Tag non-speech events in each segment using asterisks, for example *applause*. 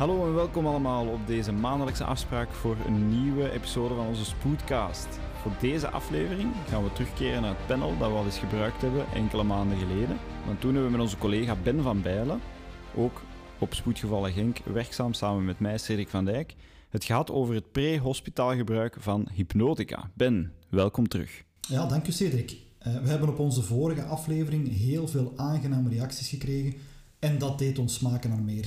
Hallo en welkom allemaal op deze maandelijkse afspraak voor een nieuwe episode van onze Spoodcast. Voor deze aflevering gaan we terugkeren naar het panel dat we al eens gebruikt hebben enkele maanden geleden. Want toen hebben we met onze collega Ben van Bijlen, ook op Spoedgevallen Genk, werkzaam samen met mij, Cedric van Dijk, het gaat over het pre-hospitaalgebruik van hypnotica. Ben, welkom terug. Ja, dank u Cedric. Uh, we hebben op onze vorige aflevering heel veel aangename reacties gekregen en dat deed ons smaken naar meer.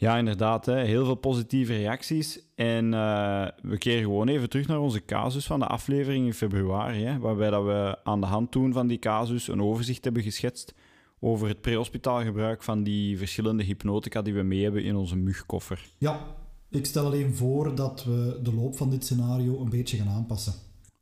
Ja, inderdaad. Hè. Heel veel positieve reacties. En uh, we keren gewoon even terug naar onze casus van de aflevering in februari. Hè, waarbij dat we aan de hand toen van die casus een overzicht hebben geschetst over het prehospitaalgebruik van die verschillende hypnotica die we mee hebben in onze mugkoffer. Ja, ik stel alleen voor dat we de loop van dit scenario een beetje gaan aanpassen.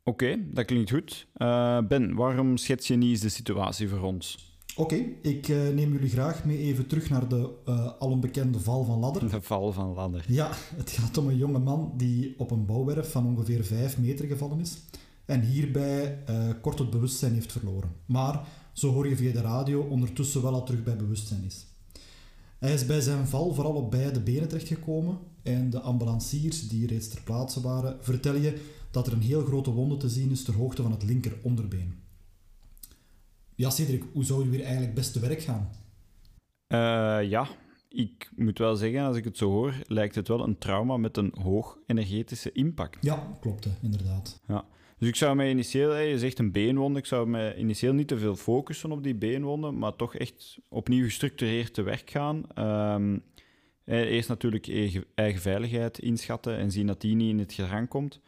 Oké, dat klinkt goed. Uh, ben, waarom schets je niet eens de situatie voor ons? Oké, ik uh, neem jullie graag mee even terug naar de uh, alombekende val van Ladder. De val van Ladder. Ja, *laughs* het gaat om een jonge man die op een bouwwerf van ongeveer 5 meter gevallen is en hierbij uh, kort het bewustzijn heeft verloren. Maar, zo hoor je via de radio, ondertussen wel al terug bij bewustzijn is. Hij is bij zijn val vooral op beide benen terechtgekomen en de ambulanciers die reeds ter plaatse waren vertellen je dat er een heel grote wonde te zien is ter hoogte van het linker onderbeen. Ja, Cedric, hoe zou je weer eigenlijk best te werk gaan? Uh, ja, ik moet wel zeggen, als ik het zo hoor, lijkt het wel een trauma met een hoog energetische impact. Ja, klopt, inderdaad. Ja. Dus ik zou mij initieel, je zegt een beenwonde, ik zou mij initieel niet te veel focussen op die beenwonden, maar toch echt opnieuw gestructureerd te werk gaan. Um, eerst natuurlijk eigen veiligheid inschatten en zien dat die niet in het gedrang komt.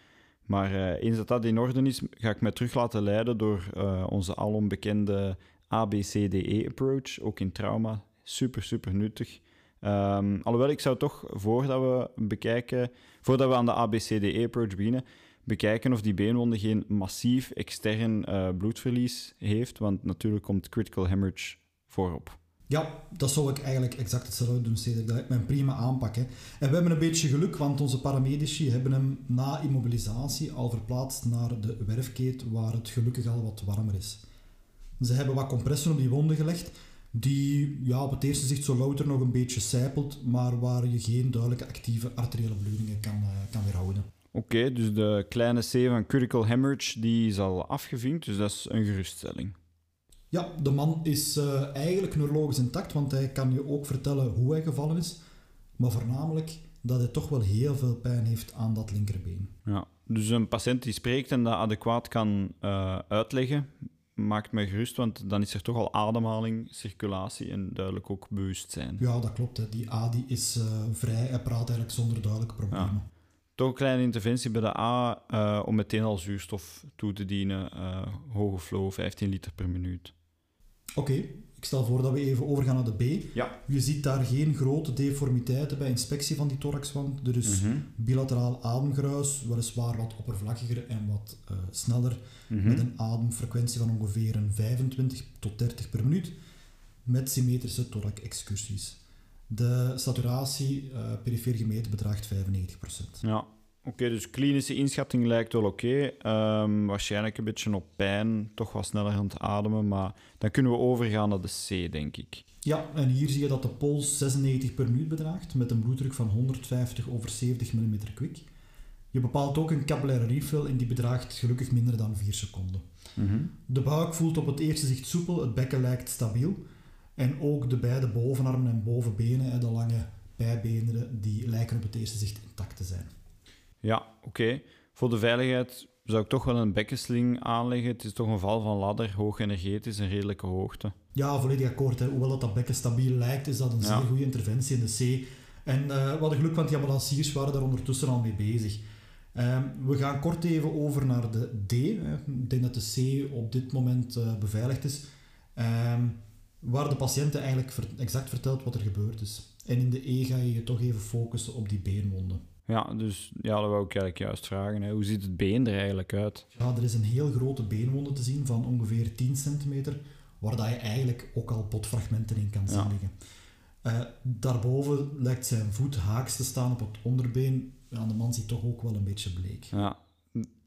Maar uh, eens dat dat in orde is, ga ik me terug laten leiden door uh, onze alom bekende ABCDE-approach, ook in trauma. Super, super nuttig. Um, alhoewel, ik zou toch, voordat we bekijken, voordat we aan de ABCDE-approach beginnen, bekijken of die beenwonde geen massief extern uh, bloedverlies heeft, want natuurlijk komt critical hemorrhage voorop. Ja, dat zou ik eigenlijk exact hetzelfde doen, Cedric. Dat lijkt een prima aanpak. Hè. En we hebben een beetje geluk, want onze paramedici hebben hem na immobilisatie al verplaatst naar de werfkeet, waar het gelukkig al wat warmer is. Ze hebben wat compressen op die wonden gelegd, die ja, op het eerste zicht zo louter nog een beetje sijpelt, maar waar je geen duidelijke actieve arteriële bloedingen kan, uh, kan weerhouden. Oké, dus de kleine C van critical hemorrhage die is al afgevinkt, dus dat is een geruststelling. Ja, de man is uh, eigenlijk neurologisch intact, want hij kan je ook vertellen hoe hij gevallen is. Maar voornamelijk dat hij toch wel heel veel pijn heeft aan dat linkerbeen. Ja, dus een patiënt die spreekt en dat adequaat kan uh, uitleggen, maakt mij gerust, want dan is er toch al ademhaling, circulatie en duidelijk ook bewustzijn. Ja, dat klopt. Hè. Die A die is uh, vrij, hij praat eigenlijk zonder duidelijke problemen. Ja. Toch een kleine interventie bij de A uh, om meteen al zuurstof toe te dienen. Hoge flow, 15 liter per minuut. Oké, okay. ik stel voor dat we even overgaan naar de B. Ja. Je ziet daar geen grote deformiteiten bij inspectie van die thoraxwand. Er is mm -hmm. bilateraal ademgeruis, weliswaar wat oppervlakkiger en wat uh, sneller, mm -hmm. met een ademfrequentie van ongeveer een 25 tot 30 per minuut, met symmetrische thorax-excursies. De saturatie, uh, perifeer gemeten, bedraagt 95%. Ja, Oké, okay, dus klinische inschatting lijkt wel oké. Okay. Um, waarschijnlijk een beetje op pijn, toch wat sneller aan het ademen, maar dan kunnen we overgaan naar de C, denk ik. Ja, en hier zie je dat de pols 96 per minuut bedraagt, met een bloeddruk van 150 over 70 mm kwik. Je bepaalt ook een capillaire refill en die bedraagt gelukkig minder dan 4 seconden. Mm -hmm. De buik voelt op het eerste zicht soepel, het bekken lijkt stabiel. En ook de beide bovenarmen en bovenbenen, de lange bijbeenderen, die lijken op het eerste zicht intact te zijn. Ja, oké. Okay. Voor de veiligheid zou ik toch wel een bekkensling aanleggen. Het is toch een val van ladder, hoog energetisch en redelijke hoogte. Ja, volledig akkoord. Hè. Hoewel dat, dat bekken stabiel lijkt, is dat een ja. zeer goede interventie in de C. En uh, we hadden geluk, want die ambulanciers waren daar ondertussen al mee bezig. Uh, we gaan kort even over naar de D. Hè. Ik denk dat de C op dit moment uh, beveiligd is. Uh, waar de patiënt eigenlijk exact vertelt wat er gebeurd is. En in de E ga je je toch even focussen op die beenwonden. Ja, dus ja, dat wou ik eigenlijk juist vragen. Hè. Hoe ziet het been er eigenlijk uit? Ja, er is een heel grote beenwonde te zien van ongeveer 10 centimeter, waar dat je eigenlijk ook al potfragmenten in kan zien ja. liggen. Uh, daarboven lijkt zijn voet haaks te staan op het onderbeen. Ja, de man ziet toch ook wel een beetje bleek. Ja,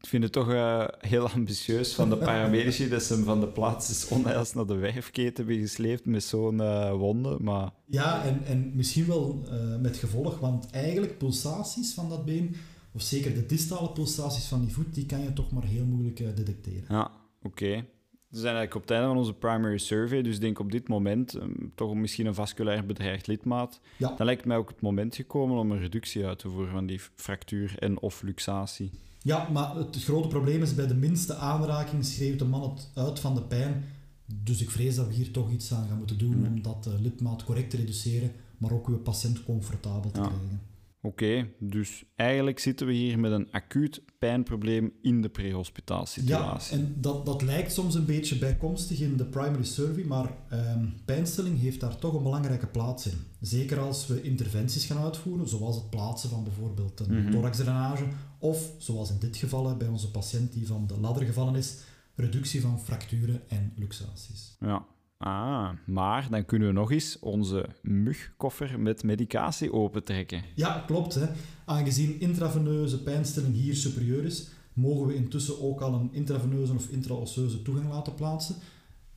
Ik vind het toch uh, heel ambitieus van de paramedici dat ze hem van de plaats des onheils naar de werfketen hebben gesleept met zo'n uh, wonde. Maar... Ja, en, en misschien wel uh, met gevolg, want eigenlijk pulsaties van dat been, of zeker de distale pulsaties van die voet, die kan je toch maar heel moeilijk detecteren. Ja, oké. We zijn eigenlijk op het einde van onze primary survey, dus ik denk op dit moment um, toch misschien een vasculair bedreigd lidmaat. Ja. Dan lijkt mij ook het moment gekomen om een reductie uit te voeren van die fractuur en of luxatie. Ja, maar het grote probleem is bij de minste aanraking schreeuwt de man het uit van de pijn. Dus ik vrees dat we hier toch iets aan gaan moeten doen mm. om dat uh, lidmaat correct te reduceren, maar ook uw patiënt comfortabel te krijgen. Oké, dus eigenlijk zitten we hier met een acuut pijnprobleem in de prehospitaalsituatie. Ja, en dat, dat lijkt soms een beetje bijkomstig in de primary survey, maar ehm, pijnstilling heeft daar toch een belangrijke plaats in. Zeker als we interventies gaan uitvoeren, zoals het plaatsen van bijvoorbeeld een mm thoraxdrainage, of zoals in dit geval bij onze patiënt die van de ladder gevallen is, reductie van fracturen en luxaties. Ja, Ah, maar dan kunnen we nog eens onze mugkoffer met medicatie opentrekken. Ja, klopt. Hè. Aangezien intraveneuze pijnstilling hier superieur is, mogen we intussen ook al een intraveneuze of intraosseuze toegang laten plaatsen.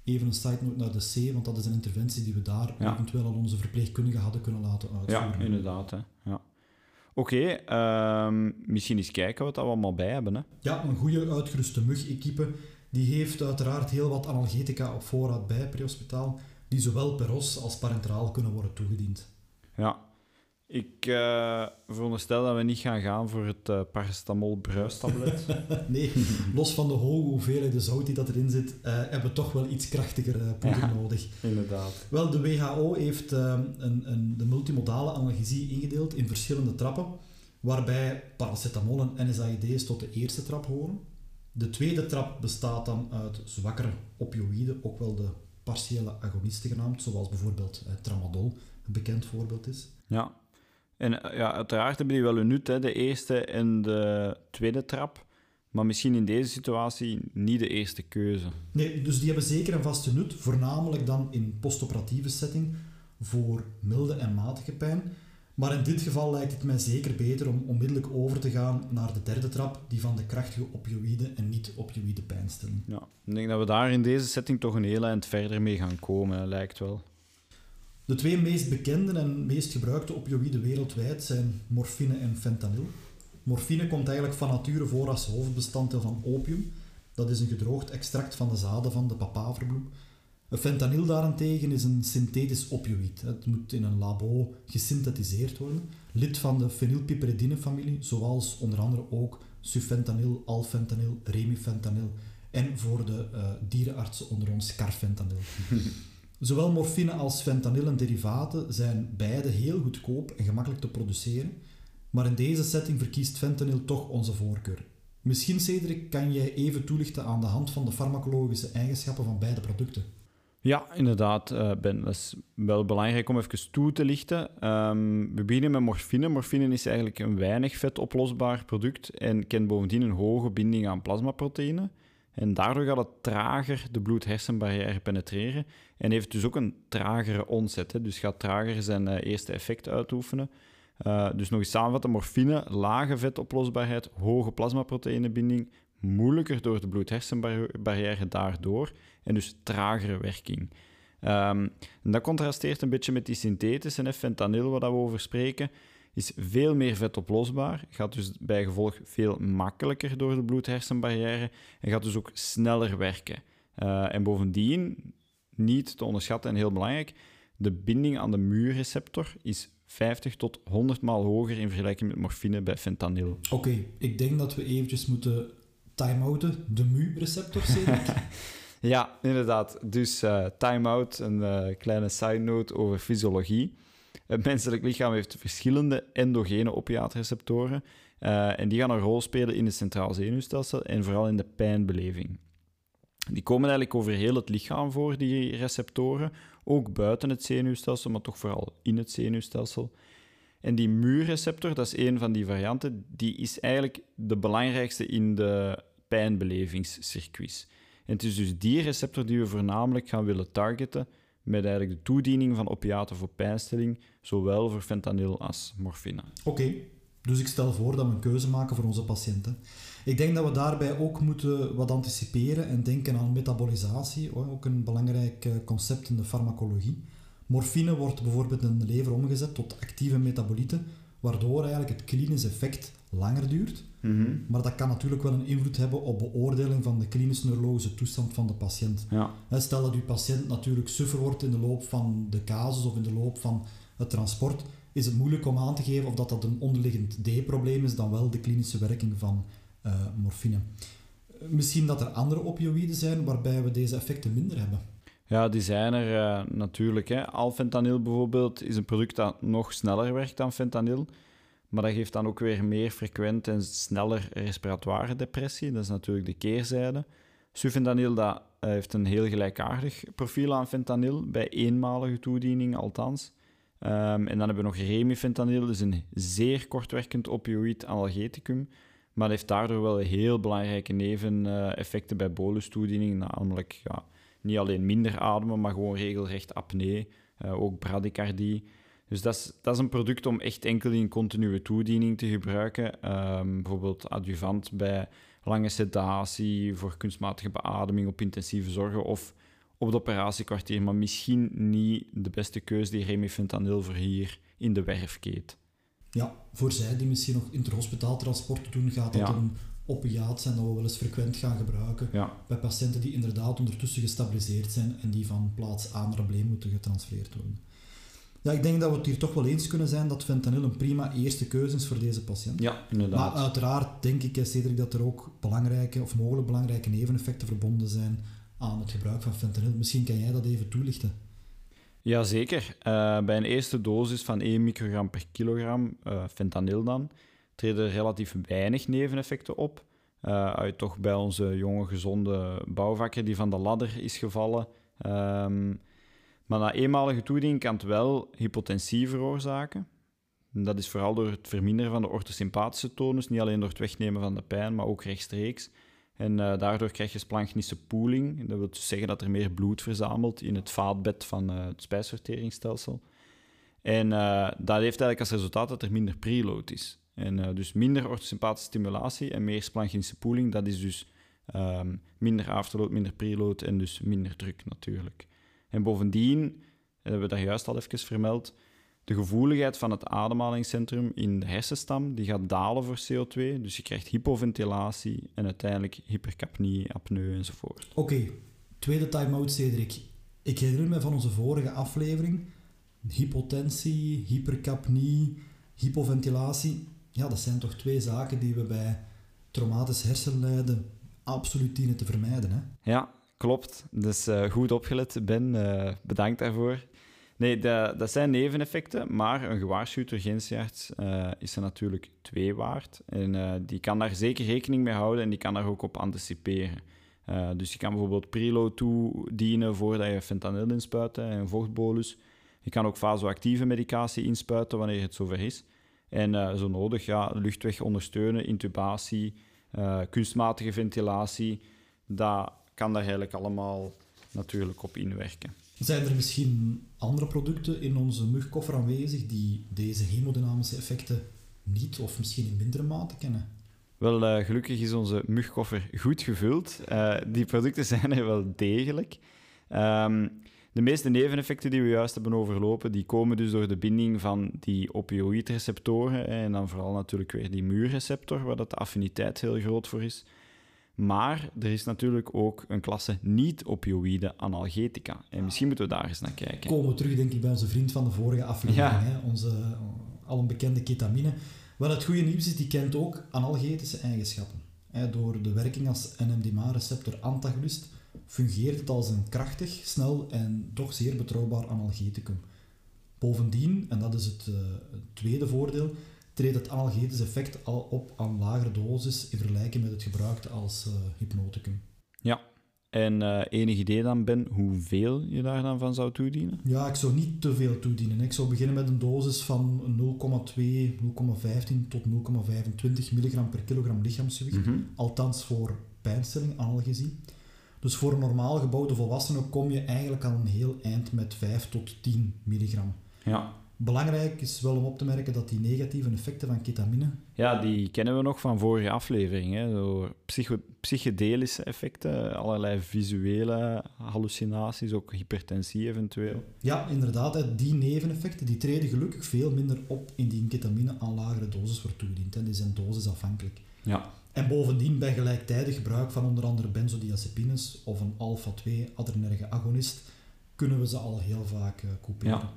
Even een side note naar de C, want dat is een interventie die we daar eventueel al onze verpleegkundigen hadden kunnen laten uitvoeren. Ja, inderdaad. Hè. Ja. Oké, ehm, misschien eens kijken wat we allemaal bij hebben. Hè. Ja, een goede uitgeruste mug-equipe die heeft uiteraard heel wat analgetica op voorraad bij prehospitaal, die zowel per os als parentraal kunnen worden toegediend. Ja, ik uh, veronderstel dat we niet gaan gaan voor het uh, paracetamol bruistablet. *laughs* nee, los van de hoge hoeveelheid zout die dat erin zit, uh, hebben we toch wel iets krachtiger poeder nodig. Inderdaad. Wel, de WHO heeft een, een, de multimodale analgesie ingedeeld in verschillende trappen, waarbij paracetamol en NSAID's tot de eerste trap horen. De tweede trap bestaat dan uit zwakkere opioïden, ook wel de partiële agonisten genaamd, zoals bijvoorbeeld eh, tramadol een bekend voorbeeld is. Ja, en eh, ja, uiteraard hebben die wel een nut, hè, de eerste en de tweede trap. Maar misschien in deze situatie niet de eerste keuze. Nee, dus die hebben zeker een vaste nut, voornamelijk dan in postoperatieve setting voor milde en matige pijn. Maar in dit geval lijkt het mij zeker beter om onmiddellijk over te gaan naar de derde trap, die van de krachtige opioïden en niet-opioïde pijnstilling. Ja, ik denk dat we daar in deze setting toch een heel eind verder mee gaan komen, lijkt wel. De twee meest bekende en meest gebruikte opioïden wereldwijd zijn morfine en fentanyl. Morfine komt eigenlijk van nature voor als hoofdbestanddeel van opium. Dat is een gedroogd extract van de zaden van de papaverbloem. Fentanyl daarentegen is een synthetisch opioïd. Het moet in een labo gesynthetiseerd worden. Lid van de fenylpiperidine-familie, zoals onder andere ook sufentanyl, alfentanyl, remifentanyl en voor de uh, dierenartsen onder ons carfentanyl. *laughs* Zowel morfine als fentanyl en derivaten zijn beide heel goedkoop en gemakkelijk te produceren, maar in deze setting verkiest fentanyl toch onze voorkeur. Misschien, Cedric, kan jij even toelichten aan de hand van de farmacologische eigenschappen van beide producten. Ja, inderdaad, uh, Ben. Dat is wel belangrijk om even toe te lichten. Ehm, we beginnen met morfine. Morfine is eigenlijk een weinig vetoplosbaar product en kent bovendien een hoge binding aan plasmaproteïnen. En daardoor gaat het trager de bloed-hersenbarrière penetreren en heeft dus ook een tragere onset. Hè. Dus gaat trager zijn uh, eerste effect uitoefenen. Uh, dus nog eens samenvatten, morfine, lage vetoplosbaarheid, hoge plasmaproteïnebinding, moeilijker door de bloed-hersenbarrière daardoor en dus tragere werking. Um, en dat contrasteert een beetje met die synthetische fentanyl waar we over spreken, is veel meer vetoplosbaar, gaat dus bij gevolg veel makkelijker door de bloed-hersenbarrière en gaat dus ook sneller werken. Uh, en bovendien, niet te onderschatten en heel belangrijk, de binding aan de muurreceptor is 50 tot 100 maal hoger in vergelijking met morfine bij fentanyl. Oké, ik denk dat we eventjes moeten time-outen, de mu-receptor, *laughs* ja, inderdaad. Dus uh, time-out, een uh, kleine side note over fysiologie. Het menselijk lichaam heeft verschillende endogene opiaatreceptoren uh, en die gaan een rol spelen in het centraal zenuwstelsel en vooral in de pijnbeleving. Die komen eigenlijk over heel het lichaam voor, die receptoren, ook buiten het zenuwstelsel, maar toch vooral in het zenuwstelsel. En die muurreceptor, dat is een van die varianten, die is eigenlijk de belangrijkste in de pijnbelevingscircuits. En het is dus die receptor die we voornamelijk gaan willen targeten met eigenlijk de toediening van opiaten voor pijnstilling, zowel voor fentanyl als morfine. Oké, Dus ik stel voor dat we een keuze maken voor onze patiënten. Ik denk dat we daarbij ook moeten wat anticiperen en denken aan metabolisatie, ook een belangrijk eh, concept in de farmacologie. Morfine wordt bijvoorbeeld in de lever omgezet tot actieve metabolieten, waardoor eigenlijk het klinisch effect langer duurt. Mhm. Maar dat kan natuurlijk wel een invloed hebben op beoordeling van de klinische neurologische toestand van de patiënt. Ja. Stel dat uw patiënt natuurlijk suffer wordt in de loop van de casus of in de loop van het transport, is het moeilijk om aan te geven of dat, dat een onderliggend D-probleem is dan wel de klinische werking van eh, morfine. Misschien dat er andere opioïden zijn waarbij we deze effecten minder hebben. Ja, die zijn er eh, natuurlijk. Hè. Alfentanyl bijvoorbeeld is een product dat nog sneller werkt dan fentanyl. Maar dat geeft dan ook weer meer frequent en sneller respiratoire depressie. Dat is natuurlijk de keerzijde. Sufentanil dat, eh, heeft een heel gelijkaardig profiel aan fentanyl, bij eenmalige toediening althans. Ehm, en dan hebben we nog remifentanil, dus een zeer kortwerkend opioïd analgeticum. Maar dat heeft daardoor wel heel belangrijke neveneffecten bij bolustoediening, namelijk ja, niet alleen minder ademen, maar gewoon regelrecht apnee, eh, ook bradykardie. Dus dat is, dat is een product om echt enkel in continue toediening te gebruiken. Ehm, bijvoorbeeld adjuvant bij lange sedatie, voor kunstmatige beademing op intensieve zorgen of op het operatiekwartier. Maar misschien niet de beste keuze die remifentanil voor hier in de werf keet. Ja, voor zij die misschien nog interhospitaal transport doen, gaat dat Ja. een opiaat zijn dat we wel eens frequent gaan gebruiken. Ja, Bij patiënten die inderdaad ondertussen gestabiliseerd zijn en die van plaats A naar B moeten getransfereerd worden. Ja, ik denk dat we het hier toch wel eens kunnen zijn dat fentanyl een prima eerste keuze is voor deze patiënt. ja Maar inderdaad. uiteraard denk ik, Cedric, dat er ook belangrijke of mogelijk belangrijke neveneffecten verbonden zijn aan het gebruik van fentanyl. Misschien kan jij dat even toelichten. Jazeker. Eh bij een eerste dosis van 1 microgram per kilogram eh fentanyl dan, treden relatief weinig neveneffecten op. Eh, uit toch bij onze jonge, gezonde bouwvakker die van de ladder is gevallen. Ehm, maar na eenmalige toediening kan het wel hypotensie veroorzaken. En Dat is vooral door het verminderen van de orthosympathische tonus, niet alleen door het wegnemen van de pijn, maar ook rechtstreeks. En eh, daardoor krijg je splanchnische pooling. Dat wil dus zeggen dat er meer bloed verzamelt in het vaatbed van eh, het spijsverteringsstelsel. En dat heeft eigenlijk als resultaat dat er minder preload is. En eh, dus minder orthosympathische stimulatie en meer splanchnische pooling. Dat is dus ehm, minder afterload, minder preload en dus minder druk natuurlijk. En bovendien, hebben we dat juist al even vermeld, de gevoeligheid van het ademhalingscentrum in de hersenstam die gaat dalen voor CO2. Dus je krijgt hypoventilatie en uiteindelijk hypercapnie, apneu enzovoort. Oké, tweede time-out, Cedric. Ik herinner me van onze vorige aflevering, hypotensie, hypercapnie, hypoventilatie. Ja, dat zijn toch twee zaken die we bij traumatisch hersenlijden absoluut dienen te vermijden. Hè? Ja, klopt. Dus eh, goed opgelet, Ben. eh, bedankt daarvoor. Nee, dat, dat zijn neveneffecten, maar een gewaarschuwd urgentiearts eh, is er natuurlijk twee waard. En die kan daar zeker rekening mee houden en die kan daar ook op anticiperen. Dus je kan bijvoorbeeld preload toedienen voordat je fentanyl inspuit, een vochtbolus. Je kan ook vasoactieve medicatie inspuiten wanneer het zover is. En eh, zo nodig, ja, luchtweg ondersteunen, intubatie, eh, kunstmatige ventilatie. Dat kan daar eigenlijk allemaal natuurlijk op inwerken. Zijn er misschien andere producten in onze mugkoffer aanwezig die deze hemodynamische effecten niet of misschien in mindere mate kennen? Wel, eh, gelukkig is onze mugkoffer goed gevuld. Die producten *laughs* zijn er wel degelijk. Ehm, de meeste neveneffecten die we juist hebben overlopen, die komen dus door de binding van die opioïdreceptoren. En dan vooral natuurlijk weer die muurreceptor, waar dat de affiniteit heel groot voor is. Maar er is natuurlijk ook een klasse niet-opioïde analgetica. En misschien moeten we daar eens naar kijken. Komen we terug, denk ik, bij onze vriend van de vorige aflevering, Ja. hè? onze uh, al een bekende ketamine. Wel, het goede nieuws is, die kent ook analgetische eigenschappen. Hè, door de werking als NMDMA-receptor-antagonist fungeert het als een krachtig, snel en toch zeer betrouwbaar analgeticum. Bovendien, en dat is het, uh, het tweede voordeel, treedt het analgetisch effect al op aan lagere dosis in vergelijking met het gebruikte als uh, hypnoticum. Ja, en uh, enig idee dan, Ben, hoeveel je daar dan van zou toedienen? Ja, ik zou niet te veel toedienen. Ik zou beginnen met een dosis van 0,2, 0,15 tot 0,25 milligram per kilogram lichaamsgewicht. Mm -hmm. Althans voor pijnstilling, analgesie. Dus voor een normaal gebouwde volwassene kom je eigenlijk al een heel eind met 5 tot 10 milligram. Ja. Belangrijk is wel om op te merken dat die negatieve effecten van ketamine... Ja, die kennen we nog van vorige afleveringen. Door psycho psychedelische effecten, allerlei visuele hallucinaties, ook hypertensie eventueel. Ja, inderdaad. Die neveneffecten die treden gelukkig veel minder op indien ketamine aan lagere doses wordt toegediend. Hè. Die zijn dosisafhankelijk. Ja. En bovendien bij gelijktijdig gebruik van onder andere benzodiazepines of een alpha-2-adrenerge agonist kunnen we ze al heel vaak uh, couperen. Ja.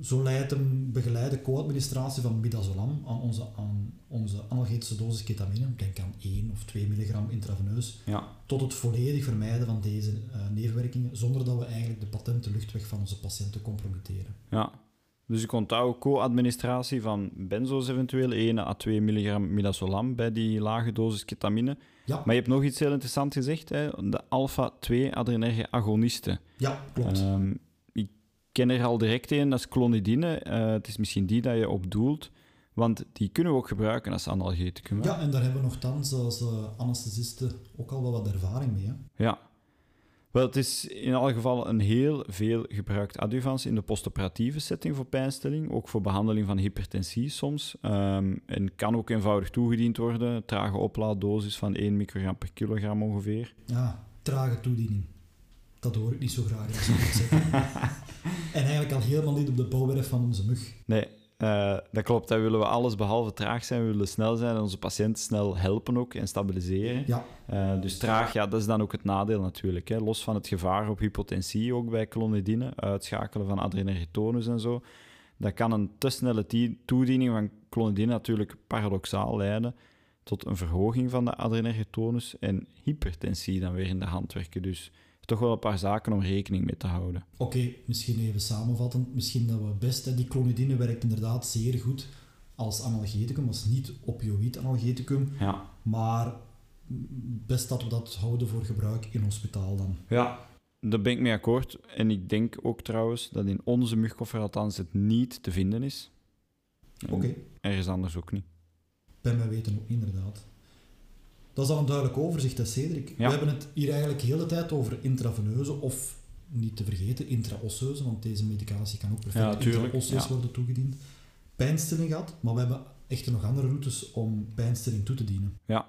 Zo leidt een begeleide co-administratie van midazolam aan onze, aan onze analgetische dosis ketamine, denk aan 1 of 2 milligram intraveneus, ja. tot het volledig vermijden van deze uh, nevenwerkingen, zonder dat we eigenlijk de patente luchtweg van onze patiënten compromitteren. Ja, dus ik onthoud co-administratie van benzo's eventueel, 1 à 2 milligram midazolam bij die lage dosis ketamine. Ja. Maar je hebt nog iets heel interessants gezegd, hè? de alpha-2-adrenerge agonisten. Ja, klopt. Um, ik ken er al direct een, dat is clonidine. Uh, het is misschien die dat je op doelt, want die kunnen we ook gebruiken als analgeticum. Ja, en daar hebben we nogthans als uh, anesthesisten ook al wel wat ervaring mee. Hè? Ja, wel, het is in alle geval een heel veel gebruikt adjuvans in de postoperatieve setting voor pijnstilling, ook voor behandeling van hypertensie soms. Um, en kan ook eenvoudig toegediend worden, trage oplaaddosis van 1 microgram per kilogram ongeveer. Ja, trage toediening. Dat hoor ik niet zo graag. *laughs* en eigenlijk al helemaal niet op de bouwwerf van onze mug. Nee, uh, dat klopt. Dat willen we alles behalve traag zijn. We willen snel zijn en onze patiënten snel helpen ook en stabiliseren. Ja. Uh, dus traag, ja, dat is dan ook het nadeel natuurlijk. Hè. Los van het gevaar op hypotensie, ook bij clonidine, uitschakelen van adrenergitonus en zo. Dat kan een te snelle toediening van clonidine natuurlijk paradoxaal leiden tot een verhoging van de adrenergitonus en hypertensie dan weer in de hand werken. Dus toch wel een paar zaken om rekening mee te houden. Oké, misschien even samenvattend. Misschien dat we best... Die clonidine werkt inderdaad zeer goed als analgeticum, als niet-opioïd-analgeticum. Ja. Maar best dat we dat houden voor gebruik in hospitaal dan. Ja, daar ben ik mee akkoord. En ik denk ook trouwens dat in onze mugkoffer althans het niet te vinden is. Oké. Okay. Ergens anders ook niet. Bij mij weten ook inderdaad. Dat is al een duidelijk overzicht, hè, Cedric. Ja. We hebben het hier eigenlijk de hele tijd over intraveneuze of, niet te vergeten, intraosseuze, want deze medicatie kan ook perfect ja, intraosseus ja. worden toegediend. Pijnstilling gehad, maar we hebben echter nog andere routes om pijnstilling toe te dienen. Ja,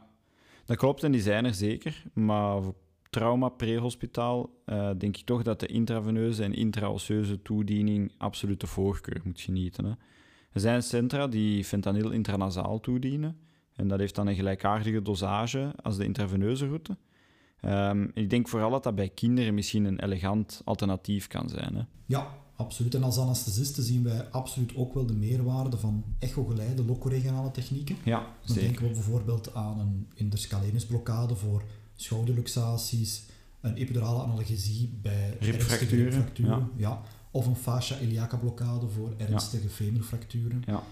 dat klopt en die zijn er zeker. Maar voor trauma prehospitaal uh, denk ik toch dat de intraveneuze en intraosseuze toediening absoluut de voorkeur moet genieten. Hè. Er zijn centra die fentanyl intranasaal toedienen. En dat heeft dan een gelijkaardige dosage als de intraveneuze route. Um, ik denk vooral dat dat bij kinderen misschien een elegant alternatief kan zijn. Hè? Ja, absoluut. En als anesthesisten zien wij absoluut ook wel de meerwaarde van echogeleide locoregionale technieken. Ja, Dan denken we bijvoorbeeld aan een interscalenusblokkade voor schouderluxaties, een epidurale analgesie bij ribfracturen. ribfracturen Ja. ja. Of een fascia iliaca blokkade voor ernstige femurfracturen. Ja.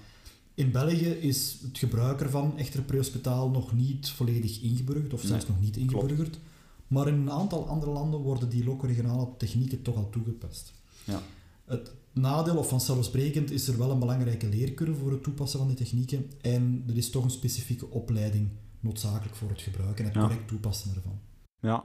In België is het gebruik ervan echter prehospitaal nog niet volledig ingeburgerd, of zelfs Nee, nog niet ingeburgerd. Maar in een aantal andere landen worden die locoregionale technieken toch al toegepast. Ja. Het nadeel, of vanzelfsprekend, is er wel een belangrijke leercurve voor het toepassen van die technieken. En er is toch een specifieke opleiding noodzakelijk voor het gebruik en het Ja. correct toepassen ervan. Ja.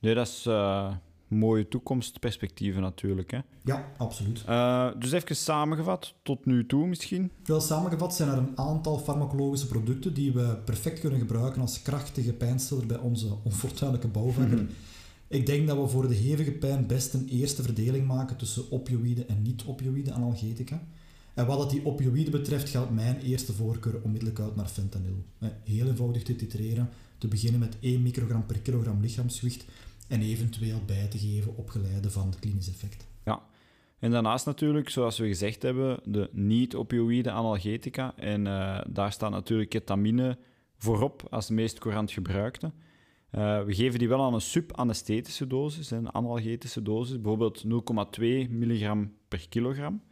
Nee, dat is eh, mooie toekomstperspectieven natuurlijk. Hè. Ja, absoluut. Eh, dus even samengevat, tot nu toe misschien. Wel samengevat zijn er een aantal farmacologische producten die we perfect kunnen gebruiken als krachtige pijnstiller bij onze onfortuinlijke bouwvakker. Ik denk dat we voor de hevige pijn best een eerste verdeling maken tussen opioïde en niet-opioïde analgetica. En wat dat die opioïden betreft geldt mijn eerste voorkeur onmiddellijk uit naar fentanyl. Heel eenvoudig te titreren, te beginnen met 1 microgram per kilogram lichaamsgewicht en eventueel bij te geven op geleide van het klinisch effect. Ja. En daarnaast natuurlijk, zoals we gezegd hebben, de niet-opioïde analgetica. En eh, daar staat natuurlijk ketamine voorop als meest courant gebruikte. Eh, we geven die wel aan een subanesthetische dosis, een analgetische dosis, bijvoorbeeld 0,2 milligram per kilogram.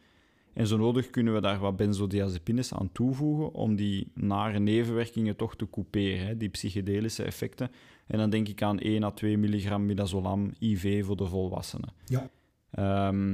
En zo nodig kunnen we daar wat benzodiazepines aan toevoegen om die nare nevenwerkingen toch te couperen, hè, die psychedelische effecten. En dan denk ik aan 1 à 2 milligram midazolam IV voor de volwassenen. Ja. Ehm,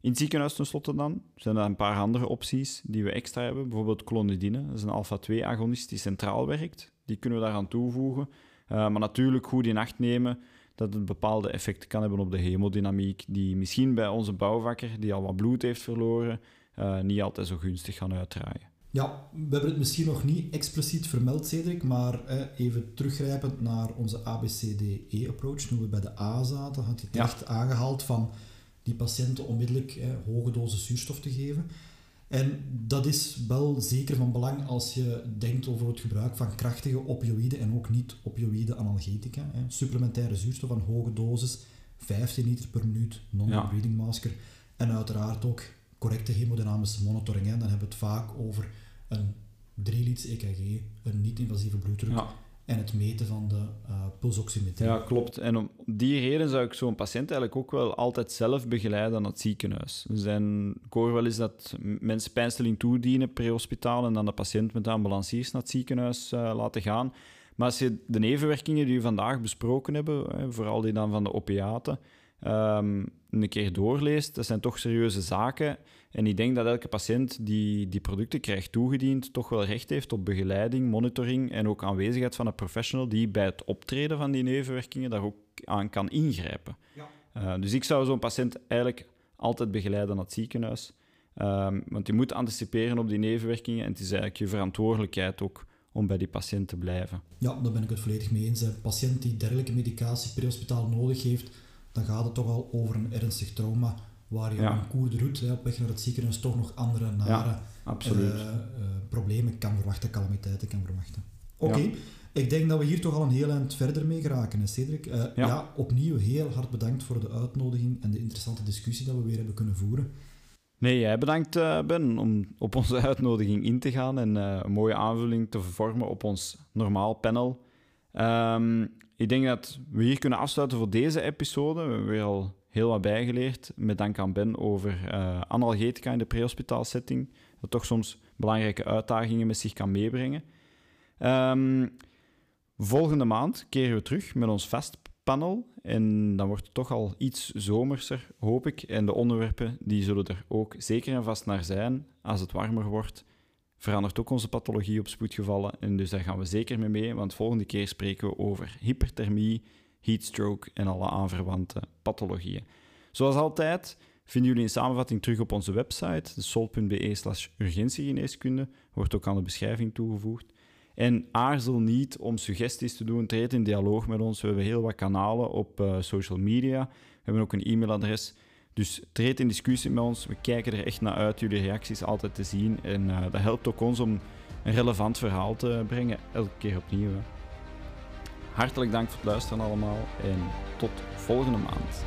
in het ziekenhuis tenslotte dan zijn er een paar andere opties die we extra hebben. Bijvoorbeeld clonidine, dat is een alpha-2-agonist die centraal werkt. Die kunnen we daaraan toevoegen. Uh, maar natuurlijk goed in acht nemen dat het bepaalde effecten kan hebben op de hemodynamiek, die misschien bij onze bouwvakker, die al wat bloed heeft verloren, uh, niet altijd zo gunstig gaan uitdraaien. Ja, we hebben het misschien nog niet expliciet vermeld, Cedric, maar eh, even teruggrijpend naar onze ABCDE-approach. Toen we bij de A zaten, had je het echt aangehaald van die patiënten onmiddellijk eh, hoge dosis zuurstof te geven. En dat is wel zeker van belang als je denkt over het gebruik van krachtige opioïden en ook niet-opioïde analgetica. Hè. Supplementaire zuurstof van hoge dosis, 15 liter per minuut, non-breathing masker. En uiteraard ook correcte hemodynamische monitoring. Hè. Dan hebben we het vaak over een 3 liter EKG, een niet-invasieve bloeddruk. En het meten van de uh, pulsoximetrie. Ja, klopt. En om die reden zou ik zo'n patiënt eigenlijk ook wel altijd zelf begeleiden naar het ziekenhuis. Zijn, ik hoor wel eens dat mensen pijnstilling toedienen pre-hospitaal en dan de patiënt met de ambulanciers naar het ziekenhuis uh, laten gaan. Maar als je de nevenwerkingen die we vandaag besproken hebben, vooral die dan van de opiaten, um, een keer doorleest, dat zijn toch serieuze zaken. En ik denk dat elke patiënt die die producten krijgt toegediend, toch wel recht heeft op begeleiding, monitoring en ook aanwezigheid van een professional die bij het optreden van die nevenwerkingen daar ook aan kan ingrijpen. Ja. Uh, dus ik zou zo'n patiënt eigenlijk altijd begeleiden naar het ziekenhuis. Um, want je moet anticiperen op die nevenwerkingen en het is eigenlijk je verantwoordelijkheid ook om bij die patiënt te blijven. Ja, daar ben ik het volledig mee eens. Een patiënt die dergelijke medicatie pre-hospitaal nodig heeft, dan gaat het toch al over een ernstig trauma, waar je ja. een koerde route op weg naar het ziekenhuis toch nog andere nare uh, uh, problemen kan verwachten, calamiteiten kan verwachten. Oké, ik denk dat we hier toch al een heel eind verder mee geraken, Cedric. Uh, ja. opnieuw heel hard bedankt voor de uitnodiging en de interessante discussie dat we weer hebben kunnen voeren. Nee, jij bedankt Ben om op onze *laughs* uitnodiging in te gaan en een mooie aanvulling te vormen op ons normaal panel. Um, ik denk dat we hier kunnen afsluiten voor deze episode. We hebben weer al heel wat bijgeleerd, met dank aan Ben, over uh, analgetica in de prehospitaal setting. Dat toch soms belangrijke uitdagingen met zich kan meebrengen. Um, volgende maand keren we terug met ons panel En dan wordt het toch al iets zomerser, hoop ik. En de onderwerpen die zullen er ook zeker en vast naar zijn als het warmer wordt verandert ook onze pathologie op spoedgevallen. En dus daar gaan we zeker mee mee, want volgende keer spreken we over hyperthermie, heatstroke en alle aanverwante pathologieën. Zoals altijd vinden jullie een samenvatting terug op onze website, sol.be slash urgentiegeneeskunde, wordt ook aan de beschrijving toegevoegd. En aarzel niet om suggesties te doen, treed in dialoog met ons. We hebben heel wat kanalen op uh, social media. We hebben ook een e-mailadres dus treed in discussie met ons. We kijken er echt naar uit jullie reacties altijd te zien. En uh, dat helpt ook ons om een relevant verhaal te brengen, elke keer opnieuw. Hartelijk dank voor het luisteren allemaal en tot volgende maand.